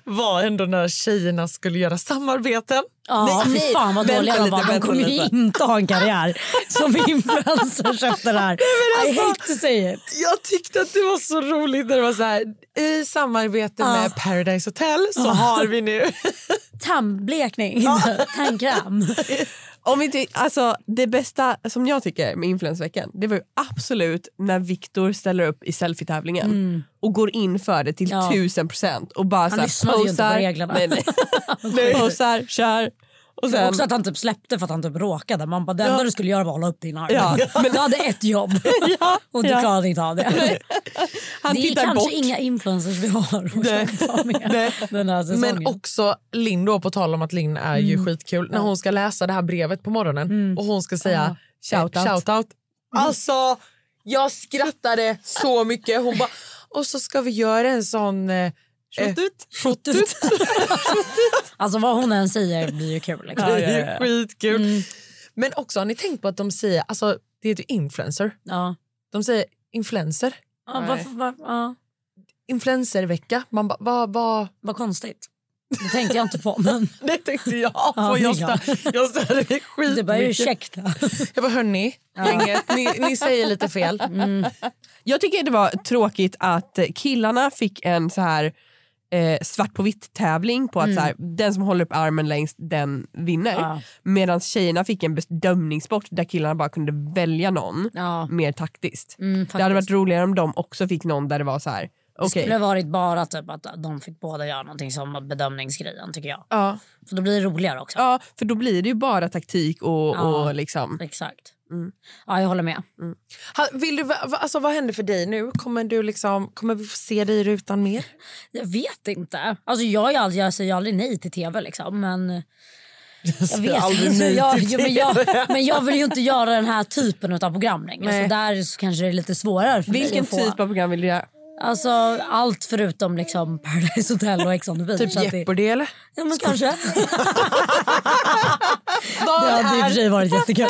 var ändå när tjejerna skulle göra samarbeten. Ja, Nej, fy nej, fan vad dåliga de var. De vänta kommer ju inte ha en karriär som (laughs) influencers efter det här. I alltså- hate to say it. Jag tyckte att det var så roligt när det var så här i samarbete med Paradise Hotel så har vi nu Tandblekning, (laughs) tandkräm. (laughs) Om ty- alltså, det bästa som jag tycker med influensveckan det var ju absolut när Viktor ställer upp i selfie-tävlingen och går in för det till Mm. Ja. tusen procent och bara så här, inte posar, nej. nej, (laughs) posar, kör och sen, också att han typ släppte för att han typ råkade. Man bara, det enda du skulle göra var att hålla upp din arm. Ja, (laughs) Men du hade ett jobb (laughs) och du ja. klarade inte av det. han det är kanske bort. inga influencers vi har att med (laughs) den här säsongen. Men också Linn då, på tal om att Linn är ju skitkul, när hon ska läsa det här brevet på morgonen och hon ska säga Shout eh, out. shout out. Alltså, jag skrattade så mycket. Hon bara, och så ska vi göra en sån... Eh, Shoot (laughs) ut. Alltså vad hon än säger blir ju kul. Liksom. Det är skitkul. Men också, har ni tänkt på att de säger, alltså det heter ju influencer. Ja. De säger influencer. Ja, varför, var, ja, Influencervecka. Man bara, vad, vad? vad konstigt. Det tänkte jag inte på. Men (laughs) Det tänkte jag Ja, på. Jag, det är stör, jag störde mig skitmycket. det var ju ursäkta. Jag bara, hörni, gänget, ni, ni säger lite fel. Jag tycker det var tråkigt att killarna fick en så här eh, svart på vitt tävling på att så här, den som håller upp armen längst den vinner. Ja. Medan tjejerna fick en bedömningssport där killarna bara kunde välja någon Ja. mer taktiskt. Mm, det hade varit roligare om de också fick någon där det var så här. Det okej. skulle varit bara typ att de fick båda göra någonting som bedömningsgrejen tycker jag. Ja. För då blir det roligare också. ja, för då blir det ju bara taktik och, Ja. och liksom. Exakt. Ja, jag håller med. Ha, vill du, alltså, vad händer för dig nu? Kommer, du liksom, kommer vi få se dig i rutan mer? Jag vet inte. Alltså jag, är aldrig, jag säger aldrig nej till tv liksom, men... Jag vet (laughs) nej jag, jo, men, jag, men jag vill ju inte göra den här typen av program längre. Så där så kanske det är lite svårare för mig Vilken att få. typ av program vill du göra? Alltså allt förutom liksom Paradise Hotel och Ex on the beach. Typ Jeopardy eller? Ja men kanske. (laughs) det hade i och för sig varit jättekul.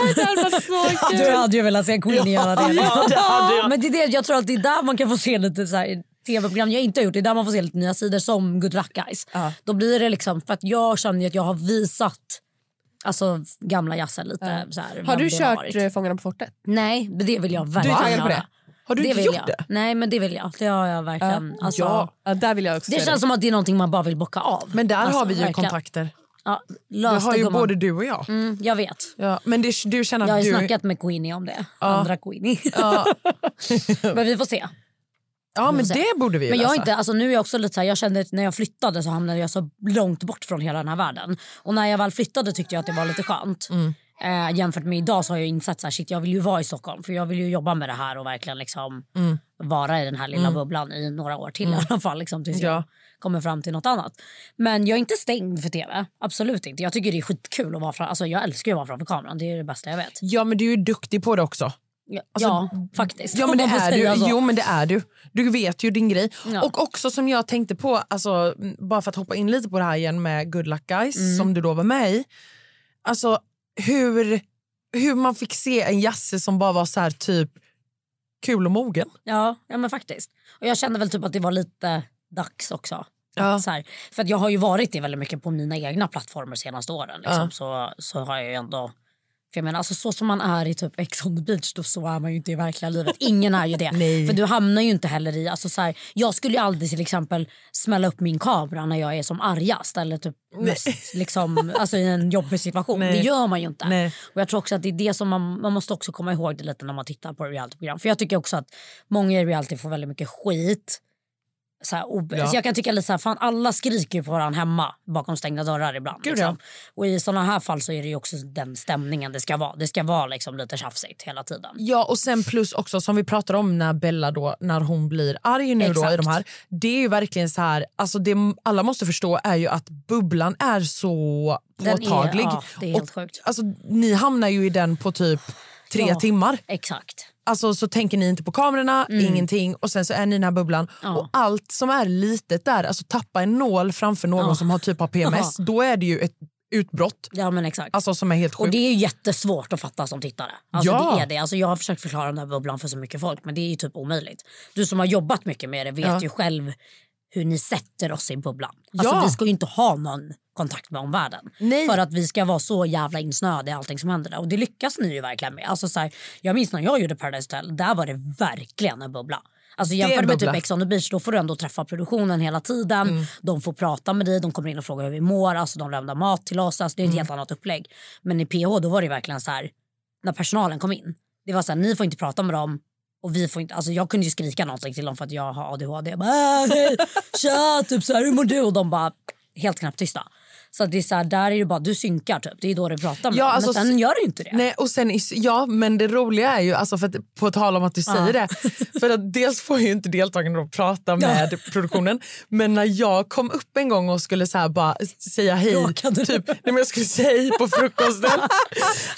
(laughs) Du hade ju velat se Queenie göra det. Ja, det. Men det är det, jag tror att det är där man kan få se lite så här, tv-program jag inte har gjort. Det är där man får se lite nya sidor som Good Luck Guys. Då blir det liksom, för att jag känner att jag har visat Alltså gamla jazzen lite. Så här, Har du kört varit. eh, Fångarna på fortet? Nej, det vill jag verkligen taggad på det? Har du det inte gjort jag. det? Nej men det vill jag. Det har jag verkligen. Alltså, ja. ja, där vill jag också Det känns som att det är någonting man bara vill bocka av. Men där alltså, har vi ju verkligen. kontakter. Ja, Det har det, ju gumman. både du och jag. Mm, jag vet. Ja, men det, du känner Jag har du... snackat med Queenie om det. Andra Queenie. (laughs) men vi får se. Ja, men det borde vi Men jag, inte, alltså nu är jag också lite så här, jag kände att när jag flyttade så hamnade jag så långt bort från hela den här världen. Och när jag väl flyttade tyckte jag att det var lite skönt. Mm. Eh, jämfört med idag så har jag insett så här, shit, jag vill ju vara i Stockholm för jag vill ju jobba med det här och verkligen liksom Mm. vara i den här lilla bubblan i några år till i alla fall. Liksom, tills Ja. jag kommer fram till något annat. Men jag är inte stängd för tv. Absolut inte. Jag tycker det är skitkul att vara fram, alltså, jag älskar att vara framför kameran. Det är det bästa jag vet. Ja, men du är ju duktig på det också. Ja, Alltså, ja faktiskt. Ja, men det (laughs) är du. Jo, men det är du. Du vet ju din grej. Ja. Och också som jag tänkte på, alltså, bara för att hoppa in lite på det här igen med Good Luck Guys Mm. som du då var med i. Alltså hur, hur man fick se en Jasse som bara var så här typ kul och mogen. Ja, ja men faktiskt. Och jag kände väl typ att det var lite dags också. Ja. Så här, för att jag har ju varit det väldigt mycket på mina egna plattformar senaste åren. Liksom, så, så har jag ju ändå... För jag menar, alltså, så som man är i typ Ex on the beach, då så är man ju inte i verkliga livet. Ingen är ju det. (laughs) För du hamnar ju inte heller i... Alltså, så här, jag skulle ju aldrig till exempel smälla upp min kamera när jag är som argast eller typ mest, liksom, (laughs) alltså, i en jobbig situation. Nej. Det gör man ju inte. Nej. Och jag tror också att det är det som man, man måste också komma ihåg det lite när man tittar på realityprogram. För jag tycker också att många i reality får väldigt mycket skit. Så här, ob- Ja. så jag kan tycka lite så här, fan alla skriker ju på varandra hemma bakom stängda dörrar ibland. Gud, liksom. Och i såna här fall så är det ju också den stämningen det ska vara. Det ska vara liksom lite tjafsigt hela tiden. Ja, och sen plus också som vi pratade om när Bella då, när hon blir arg nu då i Exakt. de här. Det är ju verkligen så här, alltså det alla måste förstå är ju att bubblan är så Den är- påtaglig. ja, det är helt och, sjukt. Alltså, ni hamnar ju i den på typ tre Ja. timmar. Exakt. Alltså så tänker ni inte på kamerorna, ingenting och sen så är ni i den här bubblan. Mm. Ja. Och allt som är litet där, alltså tappa en nål framför någon Ja. som har typ har (laughs) PMS, då är det ju ett utbrott. Ja men exakt. Alltså som är helt Och sjukt. det är ju jättesvårt att fatta som tittare. Alltså Ja. det är det. Alltså jag har försökt förklara den här bubblan för så mycket folk men det är ju typ omöjligt. Du som har jobbat mycket med det vet Ja. ju själv hur ni sätter oss i bubblan. Alltså Ja. vi ska ju inte ha någon kontakt med omvärlden. Nej. För att vi ska vara så jävla insnöade i allting som händer där. Och det lyckas ni ju verkligen med. Alltså så här, jag minns när jag gjorde Paradise Hotel, där var det verkligen en bubbla. Alltså jämfört med typ. Ex on the beach, då får du ändå träffa produktionen hela tiden. Mm. De får prata med dig, de kommer in och frågar hur vi mår, alltså de lämnar mat till oss. Alltså det är ett Mm. helt annat upplägg. Men i PH då var det verkligen så här, när personalen kom in. Det var så här, ni får inte prata med dem och vi får inte, alltså jag kunde ju skrika någonting till dem för att jag har ADHD. Jag bara, "Äh, tja, typ så här, hur mår du? Och de bara helt knappt tysta. Så det är så här, där är det bara, du synkar typ. Det är då du pratar med Ja, dem. alltså, Men sen gör du inte det. Nej, och sen, ja, men det roliga är ju, alltså för att, på tal om att du säger det, för att dels får ju inte deltagarna prata med produktionen, men när jag kom upp en gång och skulle så här bara säga hej, Råkade typ, nej, men jag skulle säga hej på frukosten. (laughs)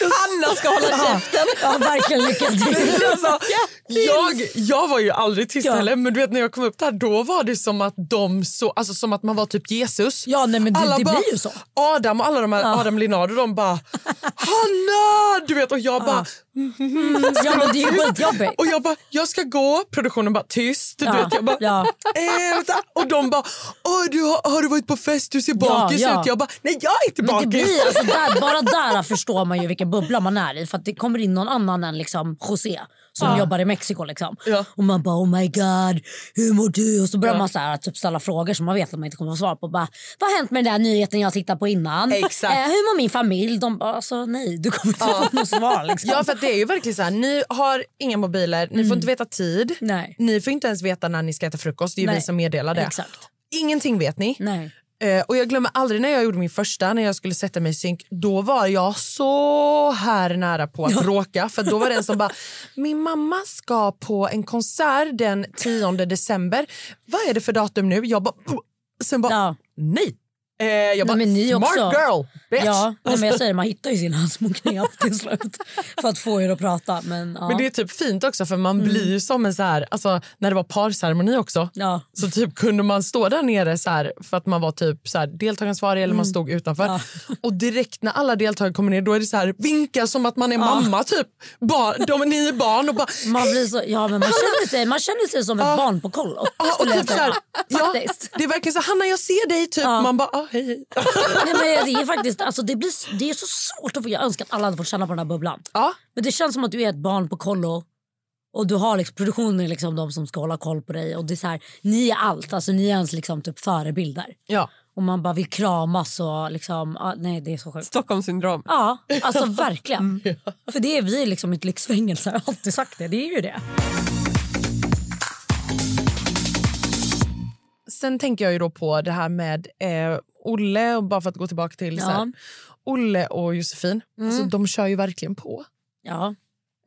Hanna ska hålla käften. Ja, verkligen lycka till. Alltså, jag, jag var ju aldrig tyst Ja. heller, men du vet när jag kom upp där då var det som att de så, alltså som att man var typ Jesus. Ja, nej, men det- Alla det bara, blir ju så. Adam och alla de här, Adam Linardo de bara Hanna! Du vet och jag bara Ja, men det är ju skitjobbigt. och jag bara, jag ska gå. Produktionen bara, tyst. Du Ja, vet, jag bara, ja. eh, och de bara, Åh, du har, har du varit på fest? Du ser bakis ja. ut. Jag bara, nej jag är inte Men det blir, alltså där, bara där förstår man ju vilken bubbla man är i. För att det kommer in någon annan än liksom José som jobbar i Mexiko. Liksom. Ja. Och man bara oh my god, hur mår du? Och så börjar Ja. man så här, typ ställa frågor som man vet att man inte kommer att svara på. Bara, Vad har hänt med den där nyheten jag tittade på innan? Exakt. Eh, hur mår min familj? De bara alltså, nej, du kommer inte få något svar. Liksom. Ja, för det är ju verkligen så här, ni har inga mobiler, ni får inte veta tid. Nej. Ni får inte ens veta när ni ska äta frukost. Det är ju vi som meddelar det. Exakt. Ingenting vet ni. Nej. Eh, och jag glömmer aldrig när jag gjorde min första, när jag skulle sätta mig i synk. Då var jag så här nära på att råka. För då var det en som bara, (laughs) min mamma ska på en konsert den 10 december. Vad är det för datum nu? Jag bara, sen bara, Ja. nej. Eh, jag bara, Nej, men ni smart också. girl, bitch. Ja, (laughs) nej, men jag säger man hittar ju sina små knep till slut för att få er att prata. Men, ja. Men det är typ fint också för man blir ju som en så här, alltså när det var parceremoni också. ja. Så typ kunde man stå där nere så här, för att man var typ så här, deltagaransvarig eller man stod utanför. Ja. Och direkt när alla deltagare kommer ner då är det så här vinkar som att man är mamma typ. Barn, de, ni är barn och bara Man, blir så, ja, men man, känner sig, man känner sig som ett barn på kollo. Ja, och typ så här, ja, det är verkligen så Hanna jag ser dig typ. Man bara ah, hej hej. Nej, men det, är faktiskt, alltså, det, blir, det är så svårt att få... Jag önskar att alla hade fått känna på den här bubblan. Ja. Men det känns som att du är ett barn på kollo. Och du har liksom, produktionen är liksom de som ska hålla koll på dig. Och det är så här, ni är allt. Alltså, ni är ens liksom typ förebilder. Ja. Och man bara vill kramas och liksom... ah, nej, det är så sjukt. Stockholmssyndrom. Ja, alltså verkligen. (laughs) För det är vi liksom ett lyxfängelse. Jag har alltid sagt det. Det är ju det. Sen tänker jag ju då på det här med eh, Olle, och bara för att gå tillbaka till så här. Olle och Josefin. Alltså, de kör ju verkligen på. Ja,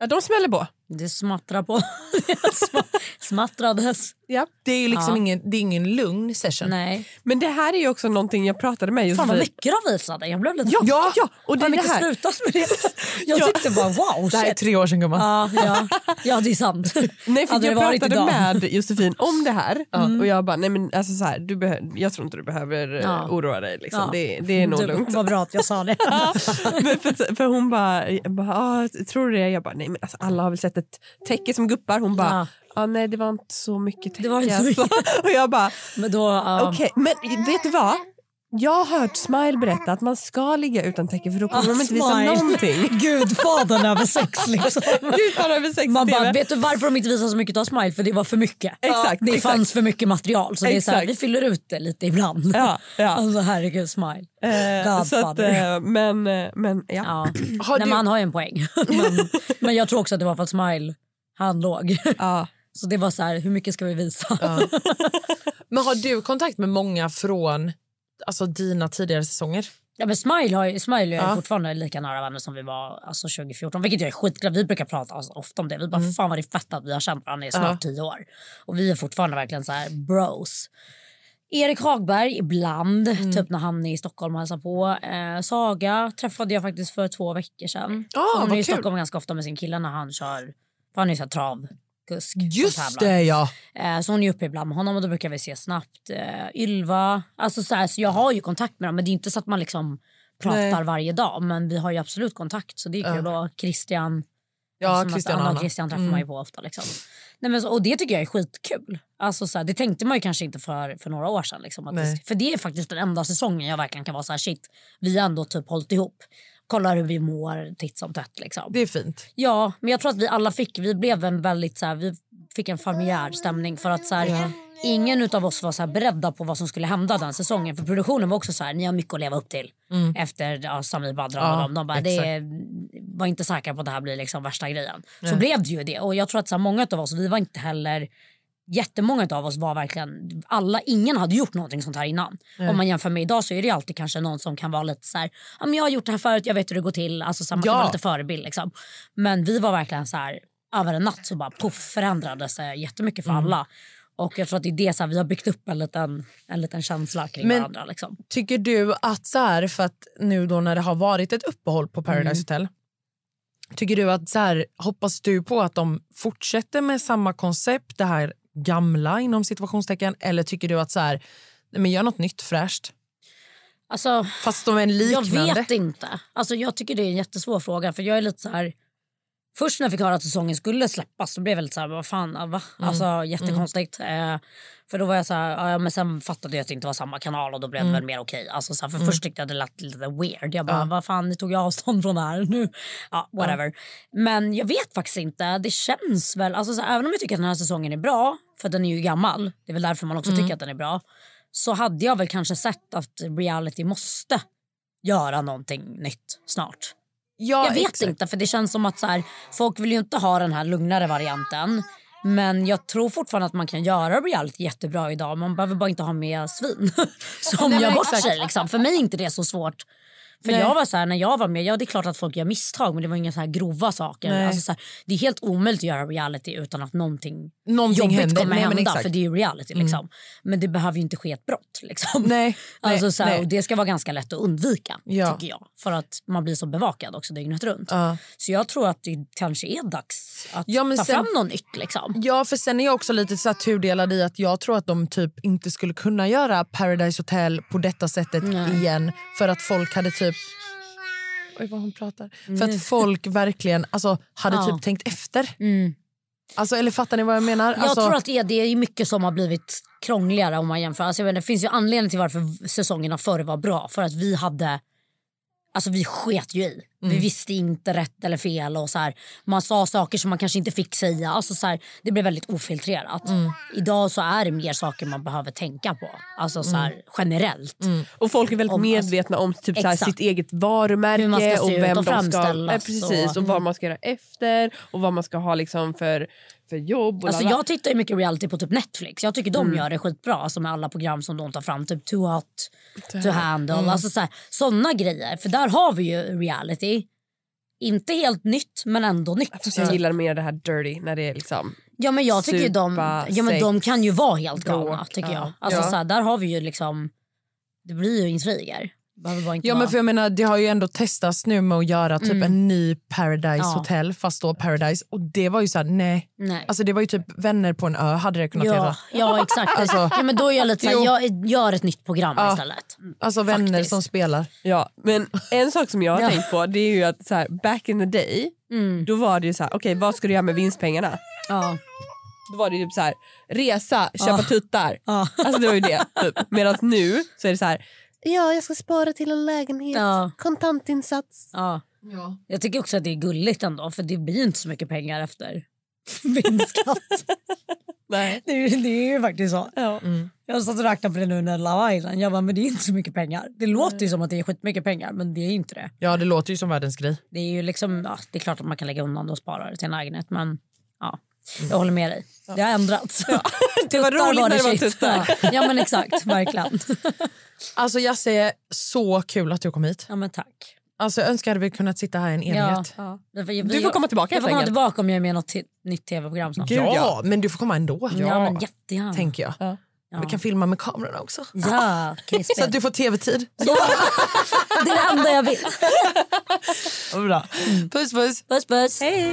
Ja, de smäller på. det smattrar på. (laughs) Sma- Smattrades. Ja. Det är liksom Ja. ingen, det är ingen lugn session. Nej. Men det här är ju också någonting jag pratade med Fan vad Josefin. mycket de visade. Jag blev lite... Ja, ja, ja, och det vi det här. sluta med det? (laughs) Jag Ja. tyckte bara wow, Det här är tre år sedan gumman. Ja, ja. ja, det är sant. (laughs) Nej, för jag pratade idag. med Josefin om det här (laughs) och jag bara, nej men alltså så här, du behö- jag tror inte du behöver eh, Ja. oroa dig. Liksom. Det, det är nog Du, lugnt. Vad bra att jag sa det. men för, för hon bara, bara tror du det? Jag bara, nej men alltså, alla har väl sett ett täcke som guppar. Hon bara. Ah, nej det var inte så mycket täcke. Det var inte så alltså. (laughs) och jag bara, Men då, ja. okej, men vet du vad? Jag har hört Smile berätta att man ska ligga utan täcke för då kommer de inte visa någonting. (laughs) Gudfadern över sex (laughs) liksom. Gud fan över sex Man bara, vet du varför de inte visar så mycket av Smile? För det var för mycket. Exakt, det exakt. fanns för mycket material. Så det är så här, Exakt. vi fyller ut det lite ibland. Ja, ja. Alltså herregud, Smile. Eh, så att, eh, men, eh, men ja. Ja. (clears throat) Har Nej, du- han har ju en poäng. men, men jag tror också att det var för att Smile, han låg. Ja. Så det var så här, hur mycket ska vi visa? (laughs) Men har du kontakt med många från alltså, dina tidigare säsonger? Ja, men Smile, har, Smile är Ja. fortfarande lika nära vänner som vi var alltså 2014. Vilket jag är skitglad Vi brukar prata alltså, ofta om det. Vi bara, fan vad det är fett att vi har känt varandra i snart Mm. Ja. tio år. Och vi är fortfarande verkligen så här bros. Erik Hagberg ibland, Mm. typ när han är i Stockholm och hälsar på. Eh, Saga träffade jag faktiskt för två veckor sedan. Så hon är i. Stockholm ganska ofta med sin kille när han kör, för han är ju så som Just det ja. Eh, så hon är uppe ibland med honom och då brukar vi ses snabbt. Eh, Ylva, alltså så, här, så jag har ju kontakt med dem men det är inte så att man liksom pratar Nej. varje dag. Men vi har ju absolut kontakt så det är kul. Och Christian, Ja, Christian att, Anna och Christian träffar Mm. man ju på ofta. Liksom. Nej, men så, och det tycker jag är skitkul. Alltså, så här, det tänkte man ju kanske inte för, för några år sedan. Liksom, att det, för det är faktiskt den enda säsongen jag verkligen kan vara så här shit, vi har ändå typ hållit ihop. Kollar hur vi mår titt som tätt. Liksom. Det är fint. Ja, men jag tror att vi alla fick, vi blev en väldigt så här, vi fick en familjär stämning för att så här, ingen utav oss var så här beredda på vad som skulle hända den säsongen. För produktionen var också så här, ni har mycket att leva upp till. Efter ja, Samir Badran Ja, och dem. De bara, det var inte säkra på att det här blir liksom värsta grejen. Så blev det ju det. Och jag tror att så här, många av oss, vi var inte heller Jättemånga av oss var verkligen, alla, ingen hade gjort någonting sånt här innan. Om man jämför med idag så är det alltid kanske någon som kan vara lite så här, ja, men jag har gjort det här förut, jag vet hur det går till. Alltså så man kan Ja. vara lite förebild liksom. Men vi var verkligen så här, över en natt så bara puff förändrades det jättemycket Mm. för alla. Och jag tror att det är det så här, vi har byggt upp en liten, en liten känsla kring Men- varandra. Liksom. Tycker du att så här, för att nu då när det har varit ett uppehåll på Paradise Mm. Hotel Tycker du att så här, hoppas du på att de fortsätter med samma koncept, det här gamla inom situationstecken eller tycker du att så här, men gör något nytt fräscht? Alltså, Fast de är liknande. Jag vet inte. Alltså, jag tycker det är en jättesvår fråga. För jag är lite så här... Först när jag fick höra att säsongen skulle släppas så blev jag lite så här, vad fan, ah, va? Mm. Alltså jättekonstigt. Eh, för då var jag så här, ja, men sen fattade jag att det inte var samma kanal och då blev det väl mer okej. Alltså, så här, för först tyckte jag det lät lite weird. Jag bara, Mm. Ja. vad fan, ni tog ju avstånd från det här nu. Ja, whatever. Men jag vet faktiskt inte. Det känns väl, alltså, så här, även om jag tycker att den här säsongen är bra, för den är ju gammal, det är väl därför man också Mm. tycker att den är bra. Så hade jag väl kanske sett att reality måste göra någonting nytt snart. Ja, jag vet exakt. inte för det känns som att så här, folk vill ju inte ha den här lugnare varianten. Men jag tror fortfarande att man kan göra reality jättebra idag. Man behöver bara inte ha med svin (laughs) som Nej, gör bort sig. Liksom. För mig är inte det så svårt. För Nej. jag var så här, när jag var med, ja det är klart att folk gör misstag men det var inga så här grova saker. Alltså så här, det är helt omöjligt att göra reality utan att någonting, Någonting jobbigt händer. kommer Nej, hända. exakt. Mm. För det är ju reality liksom. Men det behöver ju inte ske ett brott. Liksom. Nej, (laughs) Alltså, så här, och det ska vara ganska lätt att undvika Ja. tycker jag. För att man blir så bevakad också dygnet runt. Ja. Så jag tror att det kanske är dags att Ja, ta sen- fram något nytt. Liksom. Ja, för sen är jag också lite så tudelad i att jag tror att de typ inte skulle kunna göra Paradise Hotel på detta sättet igen för att folk hade typ Oj, vad hon pratar. För att folk verkligen alltså, hade Ja. typ tänkt efter. Alltså, eller fattar ni vad jag menar? Jag alltså, tror att det är, det är mycket som har blivit krångligare om man jämför. Alltså, jag vet, det finns ju anledning till varför säsongerna förr var bra. För att vi hade... Alltså vi sket ju i. Mm. Vi visste inte rätt eller fel. och så här, Man sa saker som man kanske inte fick säga. Alltså så här, det blev väldigt ofiltrerat. Mm. Idag så är det mer saker man behöver tänka på. Alltså så här, generellt. Och folk är väldigt Om- medvetna om typ, Exakt. sitt eget varumärke och vem och de ska, eh, precis, och- och vad man ska göra efter och vad man ska ha liksom för, för jobb. Alltså lala. jag tittar ju mycket reality på typ Netflix. Jag tycker de gör det skitbra. Alltså med alla program som de tar fram. Typ Too Hot to Handle. Alltså så här, såna grejer. För där har vi ju reality. Inte helt nytt men ändå nytt. Fast jag gillar mer det här dirty när det är liksom... Ja men jag tycker ju de, ja, men de kan ju vara helt galna tycker jag. ja. Alltså Ja. så här, där har vi ju liksom, det blir ju intriger. Ja, men för jag menar, det har ju ändå testats nu med att göra typ en ny Paradise Mm. Ja. Hotel fast då Paradise och det var ju så här, nej. Nej. Alltså det var ju typ vänner på en ö hade det kunnat ja, heta. ja exakt. Alltså- ja, men då är jag lite Jo. såhär, jag gör ett nytt program Ja. istället. Alltså vänner Faktiskt. som spelar. Ja, men en sak som jag har tänkt på det är ju att så här, back in the day Mm. då var det ju så här, okej vad ska du göra med vinstpengarna? Ja. Då var det ju typ så här, resa, köpa Ja. tuttar. Ja. Alltså det var ju det. Typ. Medan nu så är det så här, ja jag ska spara till en lägenhet, Ja. kontantinsats. Ja. Jag tycker också att det är gulligt ändå för det blir inte så mycket pengar efter (laughs) vinstskatt. Nej. det, är, det är ju faktiskt så. Ja. Jag har stått och räknat på det nu när Love Island. Jag bara, men det är inte så mycket pengar. Det låter ju som att det är skitmycket pengar men det är inte det. Ja det låter ju som världens grej. Det är ju liksom, ja, det är klart att man kan lägga undan och spara det till en lägenhet men ja. Jag håller med dig. Det har ändrats. (laughs) Det var roligt när det var tuttar. Ja, ja men exakt, verkligen. (laughs) Alltså Jasse, så kul att du kom hit. Ja men tack. Alltså jag önskar att vi kunnat sitta här i en enighet. Ja. Vi- Du får komma tillbaka Jag får komma tillbaka om jag är med i något nytt tv-program snart. Ja, ja. men du får komma ändå. Ja, men jättegärna. Tänker jag. Ja. Ja. Vi kan filma med kamerorna också. Ja. Så att du får tv-tid. Det är det enda jag vill. Bra. Puss puss. Puss puss. Hej.